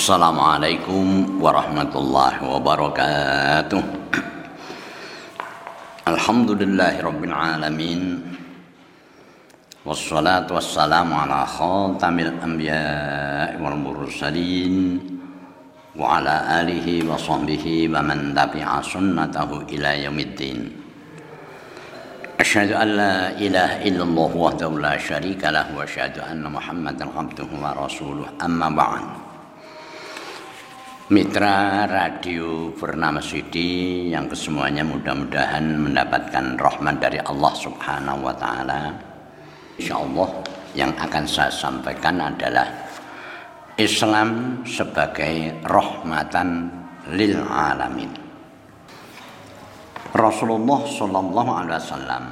السلام عليكم ورحمة الله وبركاته. الحمد لله رب العالمين والصلاة والسلام على خاتم الأنبياء والمرسلين وعلى آله وصحبه ومن تبع سنته إلى يوم الدين. أشهد أن لا إله إلا الله وحده لا شريك له وأشهد أن محمدا عبده ورسوله. أما بعد Mitra Radio Bernama Sidi yang kesemuanya mudah-mudahan mendapatkan rahmat dari Allah Subhanahu wa taala. Insyaallah yang akan saya sampaikan adalah Islam sebagai rahmatan lil alamin. Rasulullah Shallallahu Alaihi Wasallam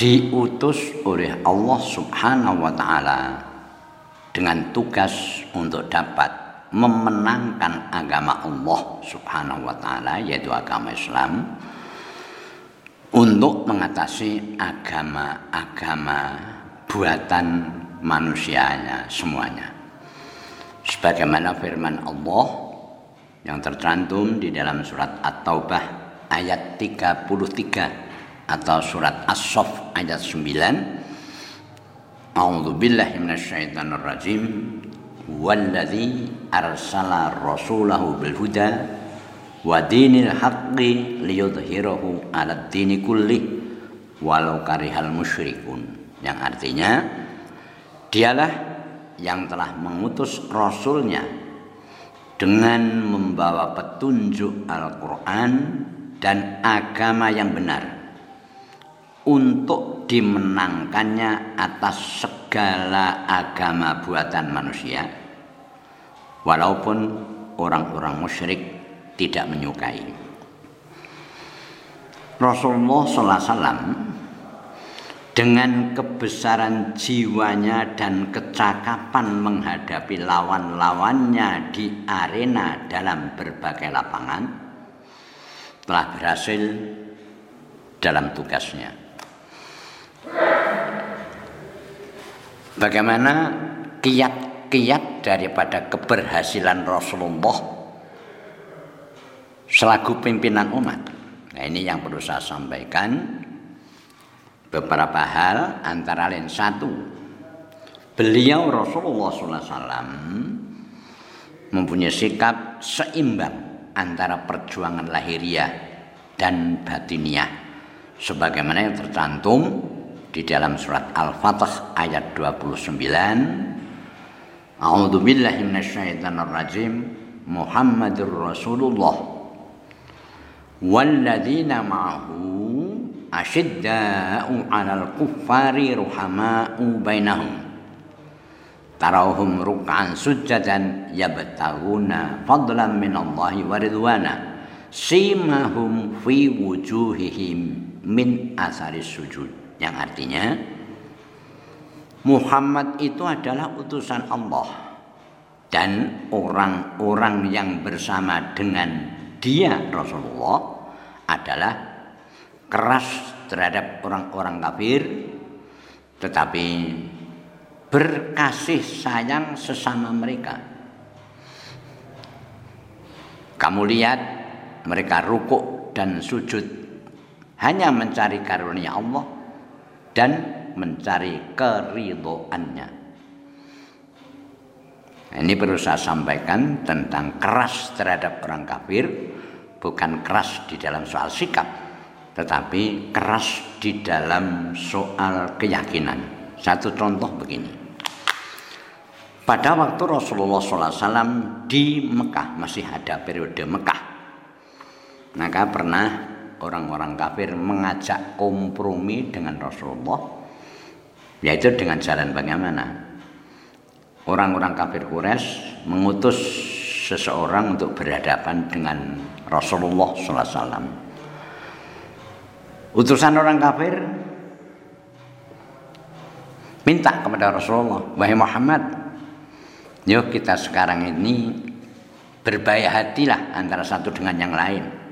diutus oleh Allah Subhanahu Wa Taala dengan tugas untuk dapat memenangkan agama Allah Subhanahu Wa Taala yaitu agama Islam untuk mengatasi agama-agama buatan manusianya semuanya. Sebagaimana firman Allah yang tercantum di dalam surat At-Taubah ayat 33 atau surat As-Saff ayat 9 A'udzu billahi minasyaitonir rajim wallazi arsala rasulahu bil huda wa dinil haqqi liyudhhirahu 'alad dini kulli walau karihal musyrikun yang artinya dialah yang telah mengutus rasulnya dengan membawa petunjuk Al-Quran dan agama yang benar untuk dimenangkannya atas segala agama buatan manusia walaupun orang-orang musyrik tidak menyukai Rasulullah SAW dengan kebesaran jiwanya dan kecakapan menghadapi lawan-lawannya di arena dalam berbagai lapangan telah berhasil dalam tugasnya. Bagaimana kiat-kiat daripada keberhasilan Rasulullah selaku pimpinan umat. Nah ini yang perlu saya sampaikan beberapa hal antara lain satu beliau Rasulullah SAW mempunyai sikap seimbang antara perjuangan lahiriah dan batiniah sebagaimana yang tercantum di dalam surat Al-Fatah ayat 29 A'udzu billahi minasyaitonir rajim Muhammadur Rasulullah. Walladzina ma'ahu asyidda'u 'alal kuffari ruhama'u bainahum. Tarahum ruk'an sujjadan yabtaguna fadlan minallahi wa ridwana. Simahum fi wujuhihim min asari sujud yang artinya Muhammad itu adalah utusan Allah. Dan orang-orang yang bersama dengan dia Rasulullah adalah keras terhadap orang-orang kafir tetapi berkasih sayang sesama mereka. Kamu lihat mereka rukuk dan sujud hanya mencari karunia Allah dan mencari keridhoannya ini perlu saya sampaikan tentang keras terhadap orang kafir bukan keras di dalam soal sikap tetapi keras di dalam soal keyakinan. Satu contoh begini. Pada waktu Rasulullah SAW di Mekah, masih ada periode Mekah. Maka pernah orang-orang kafir mengajak kompromi dengan Rasulullah, yaitu dengan jalan bagaimana? Orang-orang kafir Quraisy mengutus seseorang untuk berhadapan dengan Rasulullah SAW utusan orang kafir minta kepada Rasulullah, wahai Muhammad, yuk kita sekarang ini berbahaya hatilah antara satu dengan yang lain.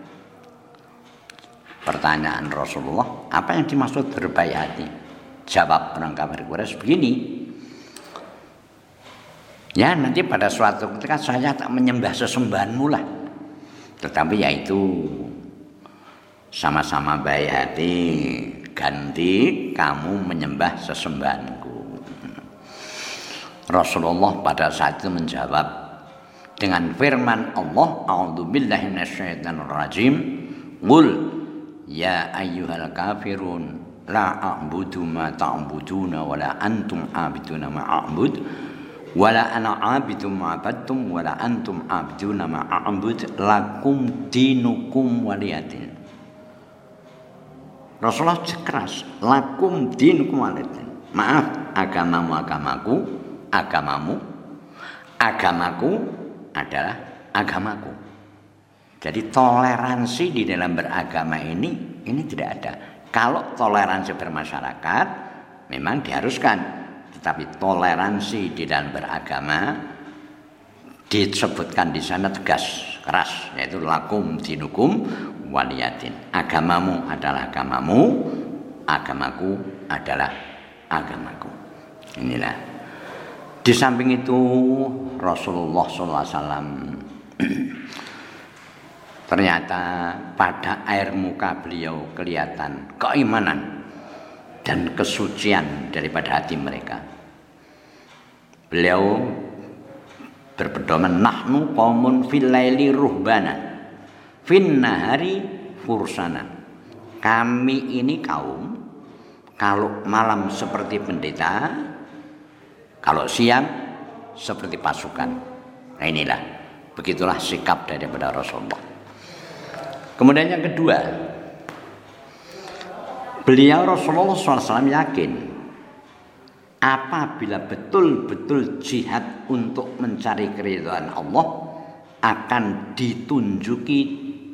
Pertanyaan Rasulullah, apa yang dimaksud berbahaya hati? Jawab orang kafir Quraisy begini, Ya nanti pada suatu ketika saya tak menyembah sesembahanmu lah. Tetapi yaitu sama-sama baik hati ganti kamu menyembah sesembahanku. Rasulullah pada saat itu menjawab dengan firman Allah, "A'udzubillahi minasyaitonirrajim." Qul ya ayyuhal kafirun la a'budu ma ta'buduna wa la antum a'buduna ma a'bud. Wala ana abidum ma'abadtum wala antum abiduna ma'abud lakum dinukum waliyadin Rasulullah keras lakum dinukum waliyadin maaf agamamu agamaku agamamu agamaku adalah agamaku jadi toleransi di dalam beragama ini ini tidak ada. Kalau toleransi bermasyarakat memang diharuskan. Tapi toleransi di dalam beragama disebutkan di sana tegas keras yaitu lakum dinukum waliyatin. Agamamu adalah agamamu agamaku adalah agamaku. Inilah. Di samping itu Rasulullah SAW ternyata pada air muka beliau kelihatan keimanan dan kesucian daripada hati mereka Beliau berpedoman nahnu qaumun fil laili ruhbana fin nahari fursana. Kami ini kaum kalau malam seperti pendeta, kalau siang seperti pasukan. Nah inilah begitulah sikap daripada Rasulullah. Kemudian yang kedua, beliau Rasulullah SAW yakin apabila betul-betul jihad untuk mencari keridhaan Allah akan ditunjuki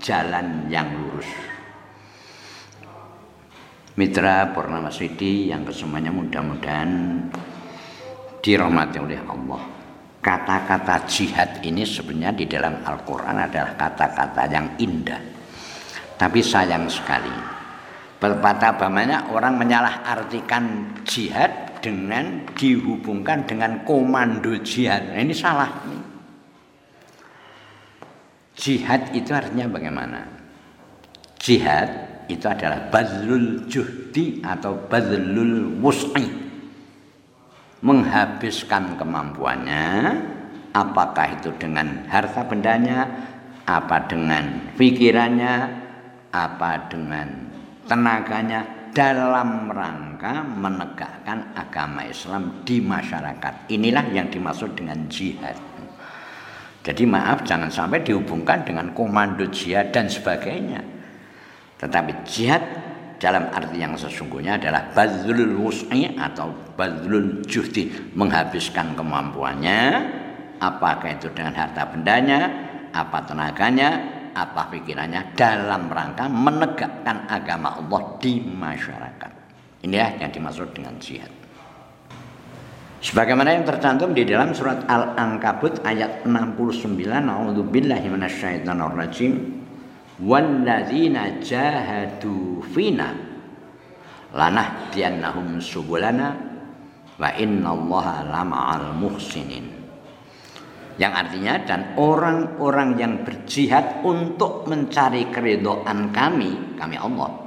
jalan yang lurus. Mitra Purnama Sidi yang kesemuanya mudah-mudahan dirahmati oleh Allah. Kata-kata jihad ini sebenarnya di dalam Al-Quran adalah kata-kata yang indah. Tapi sayang sekali. Berpatah banyak orang menyalah artikan jihad dengan dihubungkan dengan komando jihad. Nah, ini salah. Jihad itu artinya bagaimana? Jihad itu adalah badlul juhdi atau badlul wus'i. Menghabiskan kemampuannya, apakah itu dengan harta bendanya, apa dengan pikirannya, apa dengan tenaganya, dalam rangka menegakkan agama Islam di masyarakat. Inilah yang dimaksud dengan jihad. Jadi maaf jangan sampai dihubungkan dengan komando jihad dan sebagainya. Tetapi jihad dalam arti yang sesungguhnya adalah badlul wus'i atau badlul juhdi menghabiskan kemampuannya apakah itu dengan harta bendanya apa tenaganya apa pikirannya dalam rangka menegakkan agama Allah di masyarakat. Inilah yang dimaksud dengan jihad. Sebagaimana yang tercantum di dalam surat Al-Ankabut ayat 69, A'udzubillahi minasyaitonirrajim. Walladzina jahadu fina lanahdiyannahum subulana wa innallaha lama'al muhsinin yang artinya dan orang-orang yang berjihad untuk mencari keridhaan kami, kami Allah,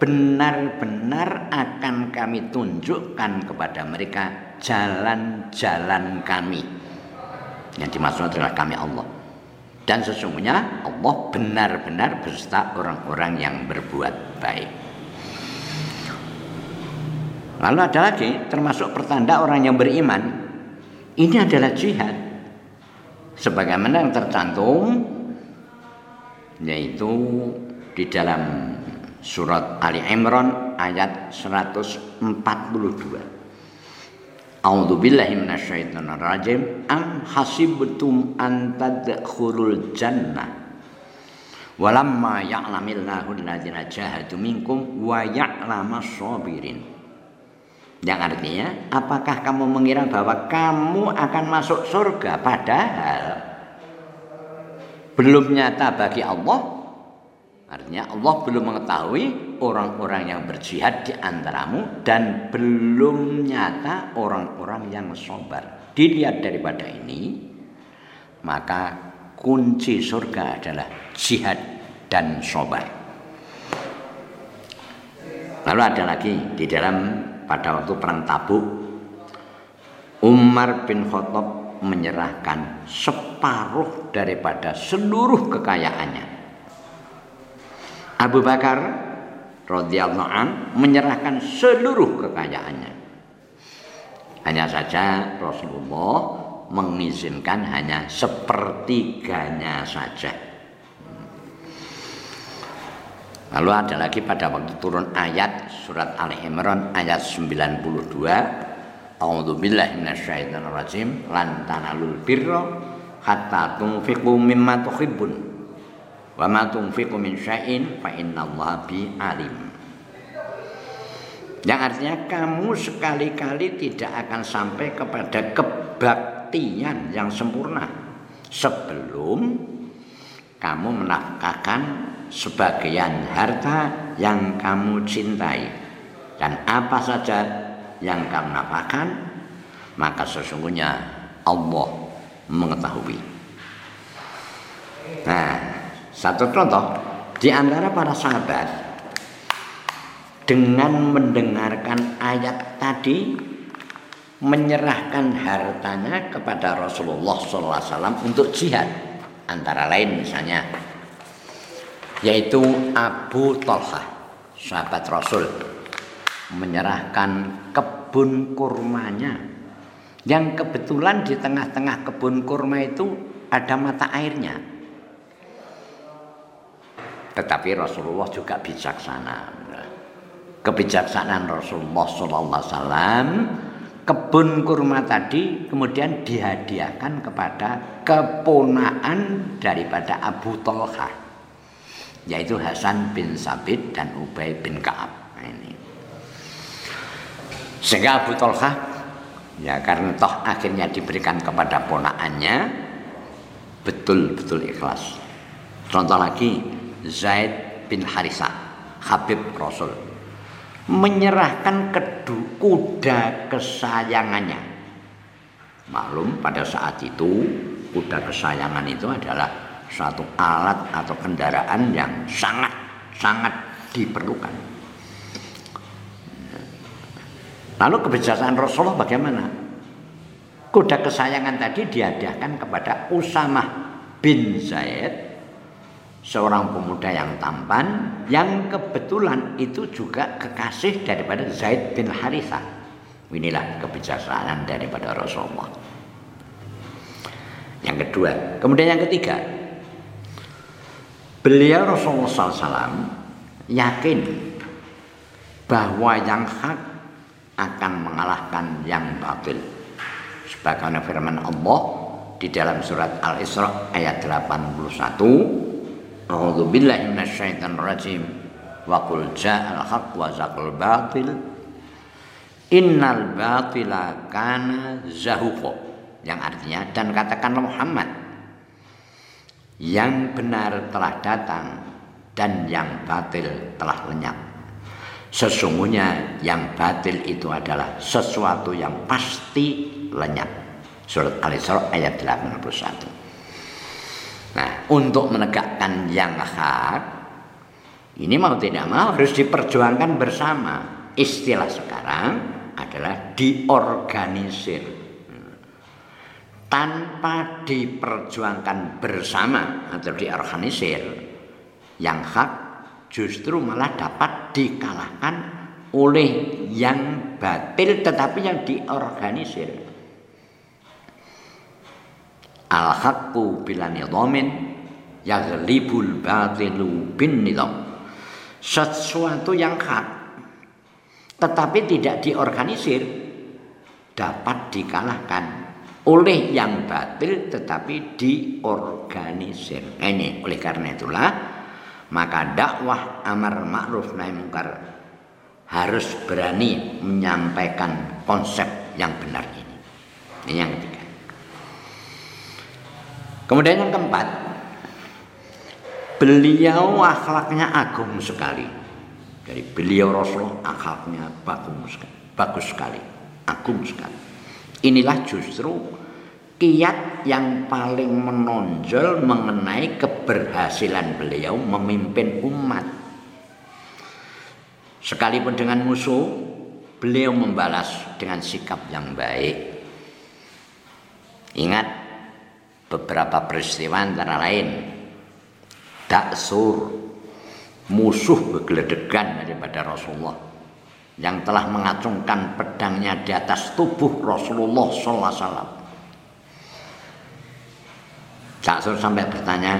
benar-benar akan kami tunjukkan kepada mereka jalan-jalan kami. Yang dimaksud adalah kami Allah. Dan sesungguhnya Allah benar-benar beserta orang-orang yang berbuat baik. Lalu ada lagi termasuk pertanda orang yang beriman. Ini adalah jihad sebagaimana yang tercantum yaitu di dalam surat Ali Imran ayat 142 A'udzu billahi minasyaitonir rajim am hasibtum an tadkhulul jannah? Walamma ya'lamillahu alladziina jahadu minkum wa ya'lamas sabirin yang artinya, apakah kamu mengira bahwa kamu akan masuk surga padahal belum nyata bagi Allah? Artinya Allah belum mengetahui orang-orang yang berjihad di antaramu dan belum nyata orang-orang yang sobar. dilihat daripada ini maka kunci surga adalah jihad dan sobar lalu ada lagi di dalam pada waktu perang tabuk Umar bin Khattab menyerahkan separuh daripada seluruh kekayaannya Abu Bakar radhiyallahu an menyerahkan seluruh kekayaannya hanya saja Rasulullah mengizinkan hanya sepertiganya saja. Lalu ada lagi pada waktu turun ayat surat Al Imran ayat 92 A'udzu billahi minasyaitonir rajim lan tanalul birra hatta tunfiqu mimma tuhibbun wa ma tunfiqu min syai'in fa innallaha bi alim. Yang artinya kamu sekali-kali tidak akan sampai kepada kebaktian yang sempurna sebelum kamu menafkahkan sebagian harta yang kamu cintai. Dan apa saja yang kamu nafkahkan maka sesungguhnya Allah mengetahui. Nah, satu contoh. Di antara para sahabat dengan mendengarkan ayat tadi menyerahkan hartanya kepada Rasulullah SAW untuk jihad. Antara lain misalnya yaitu Abu Talha sahabat Rasul menyerahkan kebun kurmanya. Yang kebetulan di tengah-tengah kebun kurma itu ada mata airnya. Tetapi Rasulullah juga bijaksana. Kebijaksanaan Rasulullah SAW kebun kurma tadi kemudian dihadiahkan kepada keponaan daripada Abu Talha yaitu Hasan bin Sabit dan Ubay bin Ka'ab. Nah, ini. Sehingga Abu Talha ya karena toh akhirnya diberikan kepada ponaannya betul-betul ikhlas. Contoh lagi Zaid bin Harisa Habib Rasul menyerahkan kedu, kuda kesayangannya. Maklum pada saat itu kuda kesayangan itu adalah suatu alat atau kendaraan yang sangat sangat diperlukan. Lalu kebijaksanaan Rasulullah bagaimana? Kuda kesayangan tadi dihadiahkan kepada Usamah bin Zaid seorang pemuda yang tampan yang kebetulan itu juga kekasih daripada Zaid bin Harithah. Inilah kebijaksanaan daripada Rasulullah. Yang kedua, kemudian yang ketiga, beliau Rasulullah SAW yakin bahwa yang hak akan mengalahkan yang batil. Sebagaimana firman Allah di dalam surat Al-Isra ayat 81 A'udzu billahi minasyaitonir rajim. Wa qul ja'al haqq wa zaqal batil. Innal batila kana zahuqa. Yang artinya dan katakanlah Muhammad yang benar telah datang dan yang batil telah lenyap. Sesungguhnya yang batil itu adalah sesuatu yang pasti lenyap. Surat Al-Isra ayat 81. Nah, untuk menegakkan yang hak, ini mau tidak mau harus diperjuangkan bersama. Istilah sekarang adalah diorganisir. Tanpa diperjuangkan bersama atau diorganisir, yang hak justru malah dapat dikalahkan oleh yang batil tetapi yang diorganisir. Al haqqu bila nidhamin yaghlibul batilu bin sesuatu yang hak tetapi tidak diorganisir dapat dikalahkan oleh yang batil tetapi diorganisir. Ini oleh karena itulah maka dakwah amar ma'ruf nahi mungkar harus berani menyampaikan konsep yang benar ini. Ini yang ketiga. Kemudian yang keempat, beliau akhlaknya agung sekali. Dari beliau Rasul akhlaknya bagus sekali, bagus sekali, agung sekali. Inilah justru kiat yang paling menonjol mengenai keberhasilan beliau memimpin umat. Sekalipun dengan musuh, beliau membalas dengan sikap yang baik. Ingat beberapa peristiwa antara lain Daksur musuh begeledegan daripada Rasulullah yang telah mengacungkan pedangnya di atas tubuh Rasulullah sallallahu wasallam. Jaksur sampai bertanya,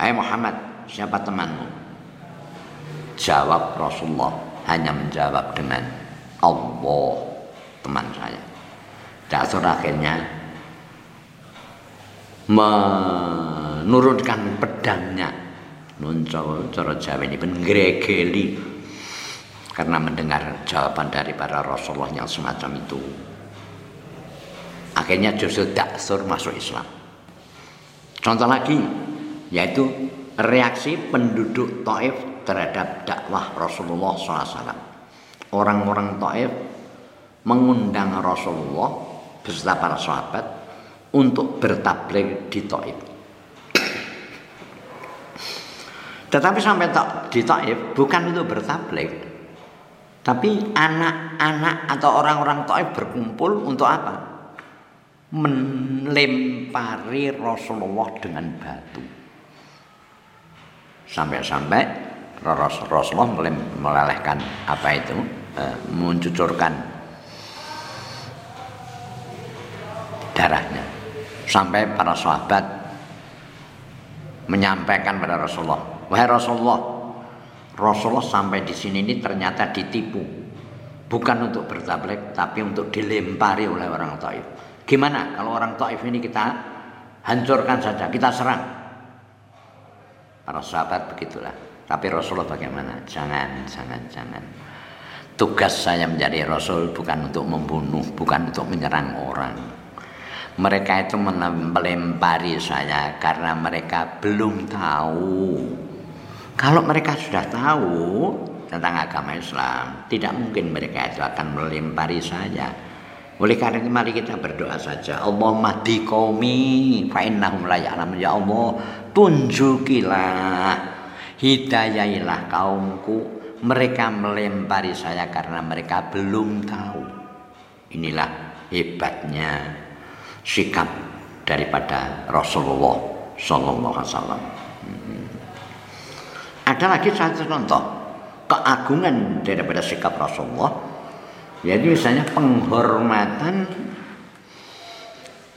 "Hai Muhammad, siapa temanmu?" Jawab Rasulullah hanya menjawab dengan Allah teman saya. Jaksur akhirnya menurunkan pedangnya nuncol cara Jawa ini pun karena mendengar jawaban dari para Rasulullah yang semacam itu. Akhirnya justru daksur masuk Islam. Contoh lagi, yaitu reaksi penduduk Taif terhadap dakwah Rasulullah SAW. Orang-orang Taif mengundang Rasulullah beserta para sahabat untuk bertabligh di Taif. Tetapi sampai di Taif bukan untuk bertabligh, tapi anak-anak atau orang-orang Taif berkumpul untuk apa? Melempari Rasulullah dengan batu. Sampai-sampai Rasulullah melelehkan apa itu? E, mencucurkan darahnya. Sampai para sahabat menyampaikan pada Rasulullah, "Wahai Rasulullah, Rasulullah sampai di sini ini ternyata ditipu. Bukan untuk bertablik tapi untuk dilempari oleh orang Taif. Gimana kalau orang Taif ini kita hancurkan saja, kita serang? Para sahabat begitulah. Tapi Rasulullah bagaimana? Jangan, jangan, jangan. Tugas saya menjadi Rasul bukan untuk membunuh, bukan untuk menyerang orang. Mereka itu melempari saya karena mereka belum tahu kalau mereka sudah tahu tentang agama Islam, tidak mungkin mereka itu akan melempari saya. Oleh karena itu mari kita berdoa saja. Allah mahdi qaumi fa innahum la ya'lamun. Ya Allah, tunjukilah hidayailah kaumku. Mereka melempari saya karena mereka belum tahu. Inilah hebatnya sikap daripada Rasulullah sallallahu alaihi wasallam. Ada lagi satu contoh keagungan daripada sikap Rasulullah yaitu misalnya penghormatan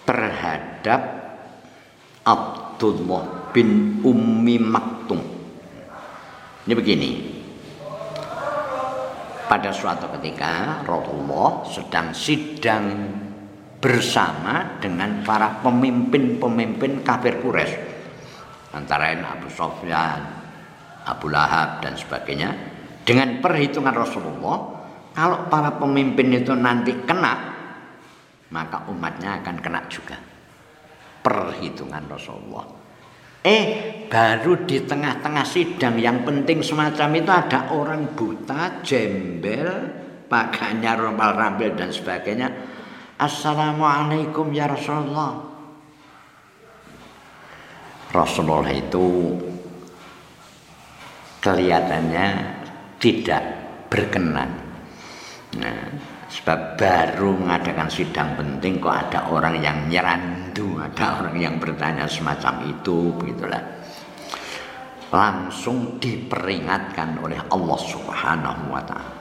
terhadap Abdullah bin Ummi Maktum. Ini begini. Pada suatu ketika Rasulullah sedang sidang bersama dengan para pemimpin-pemimpin kafir Quraisy. Antara lain Abu Sofyan, Abu Lahab dan sebagainya dengan perhitungan Rasulullah kalau para pemimpin itu nanti kena maka umatnya akan kena juga. Perhitungan Rasulullah. Eh baru di tengah-tengah sidang yang penting semacam itu ada orang buta jembel pakainya rombal-rambil dan sebagainya. Assalamualaikum ya Rasulullah. Rasulullah itu kelihatannya tidak berkenan. Nah, sebab baru mengadakan sidang penting kok ada orang yang nyerandu, ada orang yang bertanya semacam itu, begitulah. Langsung diperingatkan oleh Allah Subhanahu wa taala.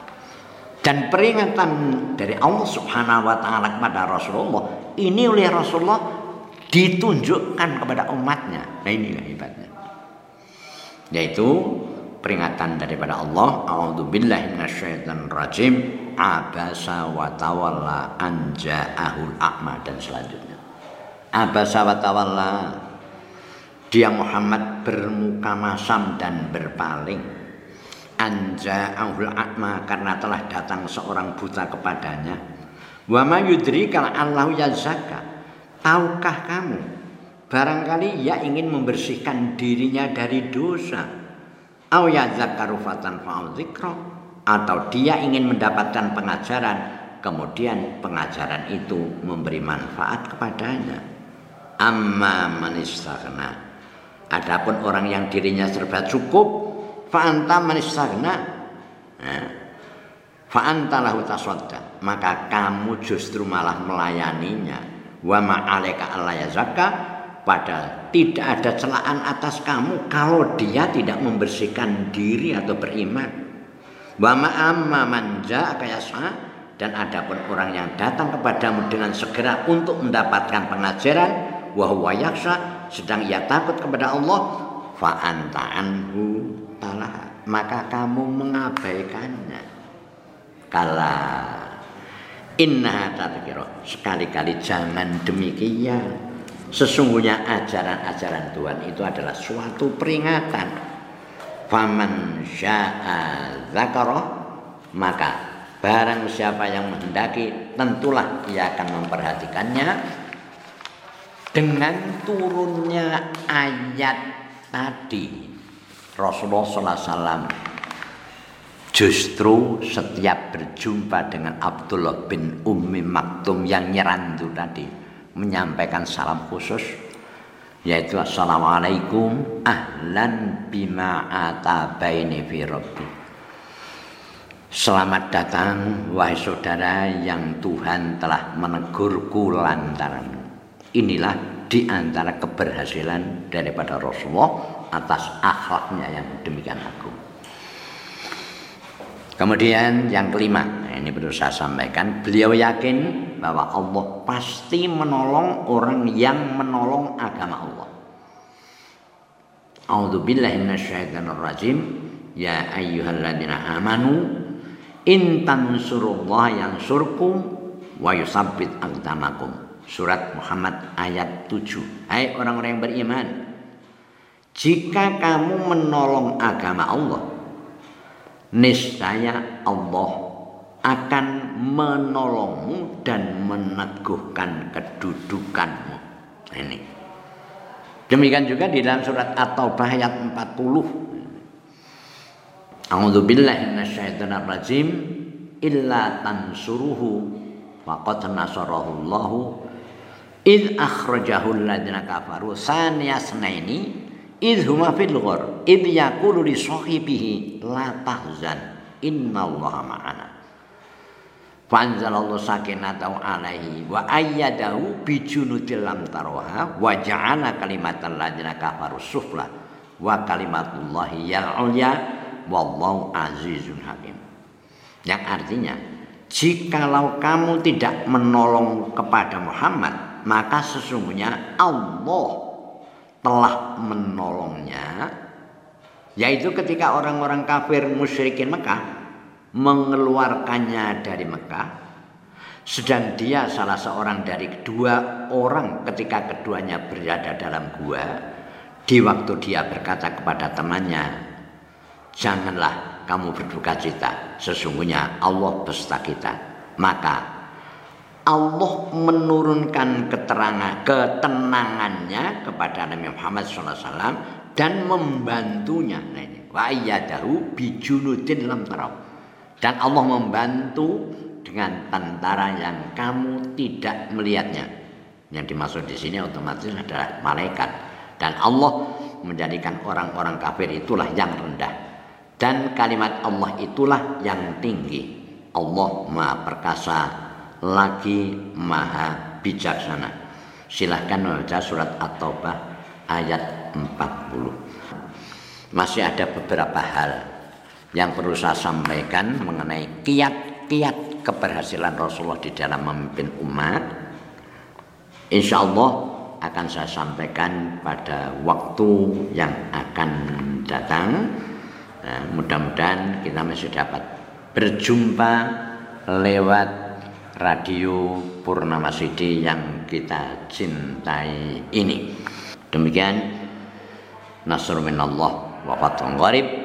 Dan peringatan dari Allah Subhanahu wa taala kepada Rasulullah ini oleh Rasulullah ditunjukkan kepada umatnya. Nah inilah hebatnya. Yaitu peringatan daripada Allah. A'udzubillahi rajim abasa wa tawalla anja'ahul a'ma dan selanjutnya. Abasa wa tawalla. Dia Muhammad bermuka masam dan berpaling. Anja'ahul a'ma karena telah datang seorang buta kepadanya. Wa ma yudrika Allahu yazaka tahukah kamu barangkali ia ingin membersihkan dirinya dari dosa au yadzakkaru fatan fa'al atau dia ingin mendapatkan pengajaran kemudian pengajaran itu memberi manfaat kepadanya. Amma manistaghna. Adapun orang yang dirinya serba cukup fa anta manistaghna. Nah, fa anta lahu tasadda maka kamu justru malah melayaninya. Wa ma'alaika alla yazakka padahal tidak ada celaan atas kamu kalau dia tidak membersihkan diri atau beriman. Wa ma'amma manja kayasa dan adapun orang yang datang kepadamu dengan segera untuk mendapatkan pengajaran wa huwa yaksha sedang ia takut kepada Allah fa anta anhu talah maka kamu mengabaikannya. Kala inna tadhkira sekali-kali jangan demikian sesungguhnya ajaran-ajaran Tuhan itu adalah suatu peringatan. Faman syaa dzakara maka barang siapa yang menghendaki tentulah ia akan memperhatikannya dengan turunnya ayat tadi. Rasulullah SAW justru setiap berjumpa dengan Abdullah bin Ummi Maktum yang nyerantu tadi menyampaikan salam khusus yaitu Assalamualaikum ahlan bima atabaini fi rabbi Selamat datang wahai saudara yang Tuhan telah menegurku lantaran inilah di antara keberhasilan daripada Rasulullah atas akhlaknya yang demikian agung. Kemudian yang kelima, ini perlu saya sampaikan, beliau yakin bahwa Allah pasti menolong orang yang menolong agama Allah. A'udzubillahi. Ya ayyuhalladzina amanu in tansurullaha yansurkum wa yusabbit aqdamakum. Surat Muhammad ayat 7. Hai orang-orang yang beriman. Jika kamu menolong agama Allah, niscaya Allah akan menolongmu dan meneguhkan kedudukanmu. Ini. Demikian juga di dalam surat At-Taubah ayat 40. A'udzu billahi minasyaitonir rajim illa tansuruhu faqad nasarahu Allahu id akhrajahu alladziina kafaru saniyasnaini id huma fil ghar id yaqulu li sahibihi la tahzan innallaha ma'ana Fanzalallahu sakinatahu alaihi wa ayyadahu bi junudil lam taroha wa ja'ala kalimatal ladzina kafaru sufla wa kalimatullahi yal ulya wallahu azizun hakim. Yang artinya jikalau kamu tidak menolong kepada Muhammad maka sesungguhnya Allah telah menolongnya yaitu ketika orang-orang kafir musyrikin Mekah mengeluarkannya dari Mekah sedang dia salah seorang dari dua orang ketika keduanya berada dalam gua di waktu dia berkata kepada temannya janganlah kamu berduka cita sesungguhnya Allah beserta kita maka Allah menurunkan keterangan ketenangannya kepada Nabi Muhammad SAW dan membantunya. Nah wa ayyadahu bijunudin lam tarau. Dan Allah membantu dengan tentara yang kamu tidak melihatnya. Yang dimaksud di sini otomatis adalah malaikat. Dan Allah menjadikan orang-orang kafir itulah yang rendah. Dan kalimat Allah itulah yang tinggi. Allah Maha Perkasa lagi maha bijaksana. Silahkan membaca surat At-Taubah ayat 40. Masih ada beberapa hal yang perlu saya sampaikan mengenai kiat-kiat keberhasilan Rasulullah di dalam memimpin umat. Insya Allah akan saya sampaikan pada waktu yang akan datang. Nah, mudah-mudahan kita masih dapat berjumpa lewat radio Purnama Sidi yang kita cintai ini. Demikian Nasr minallah wa fathun gharib.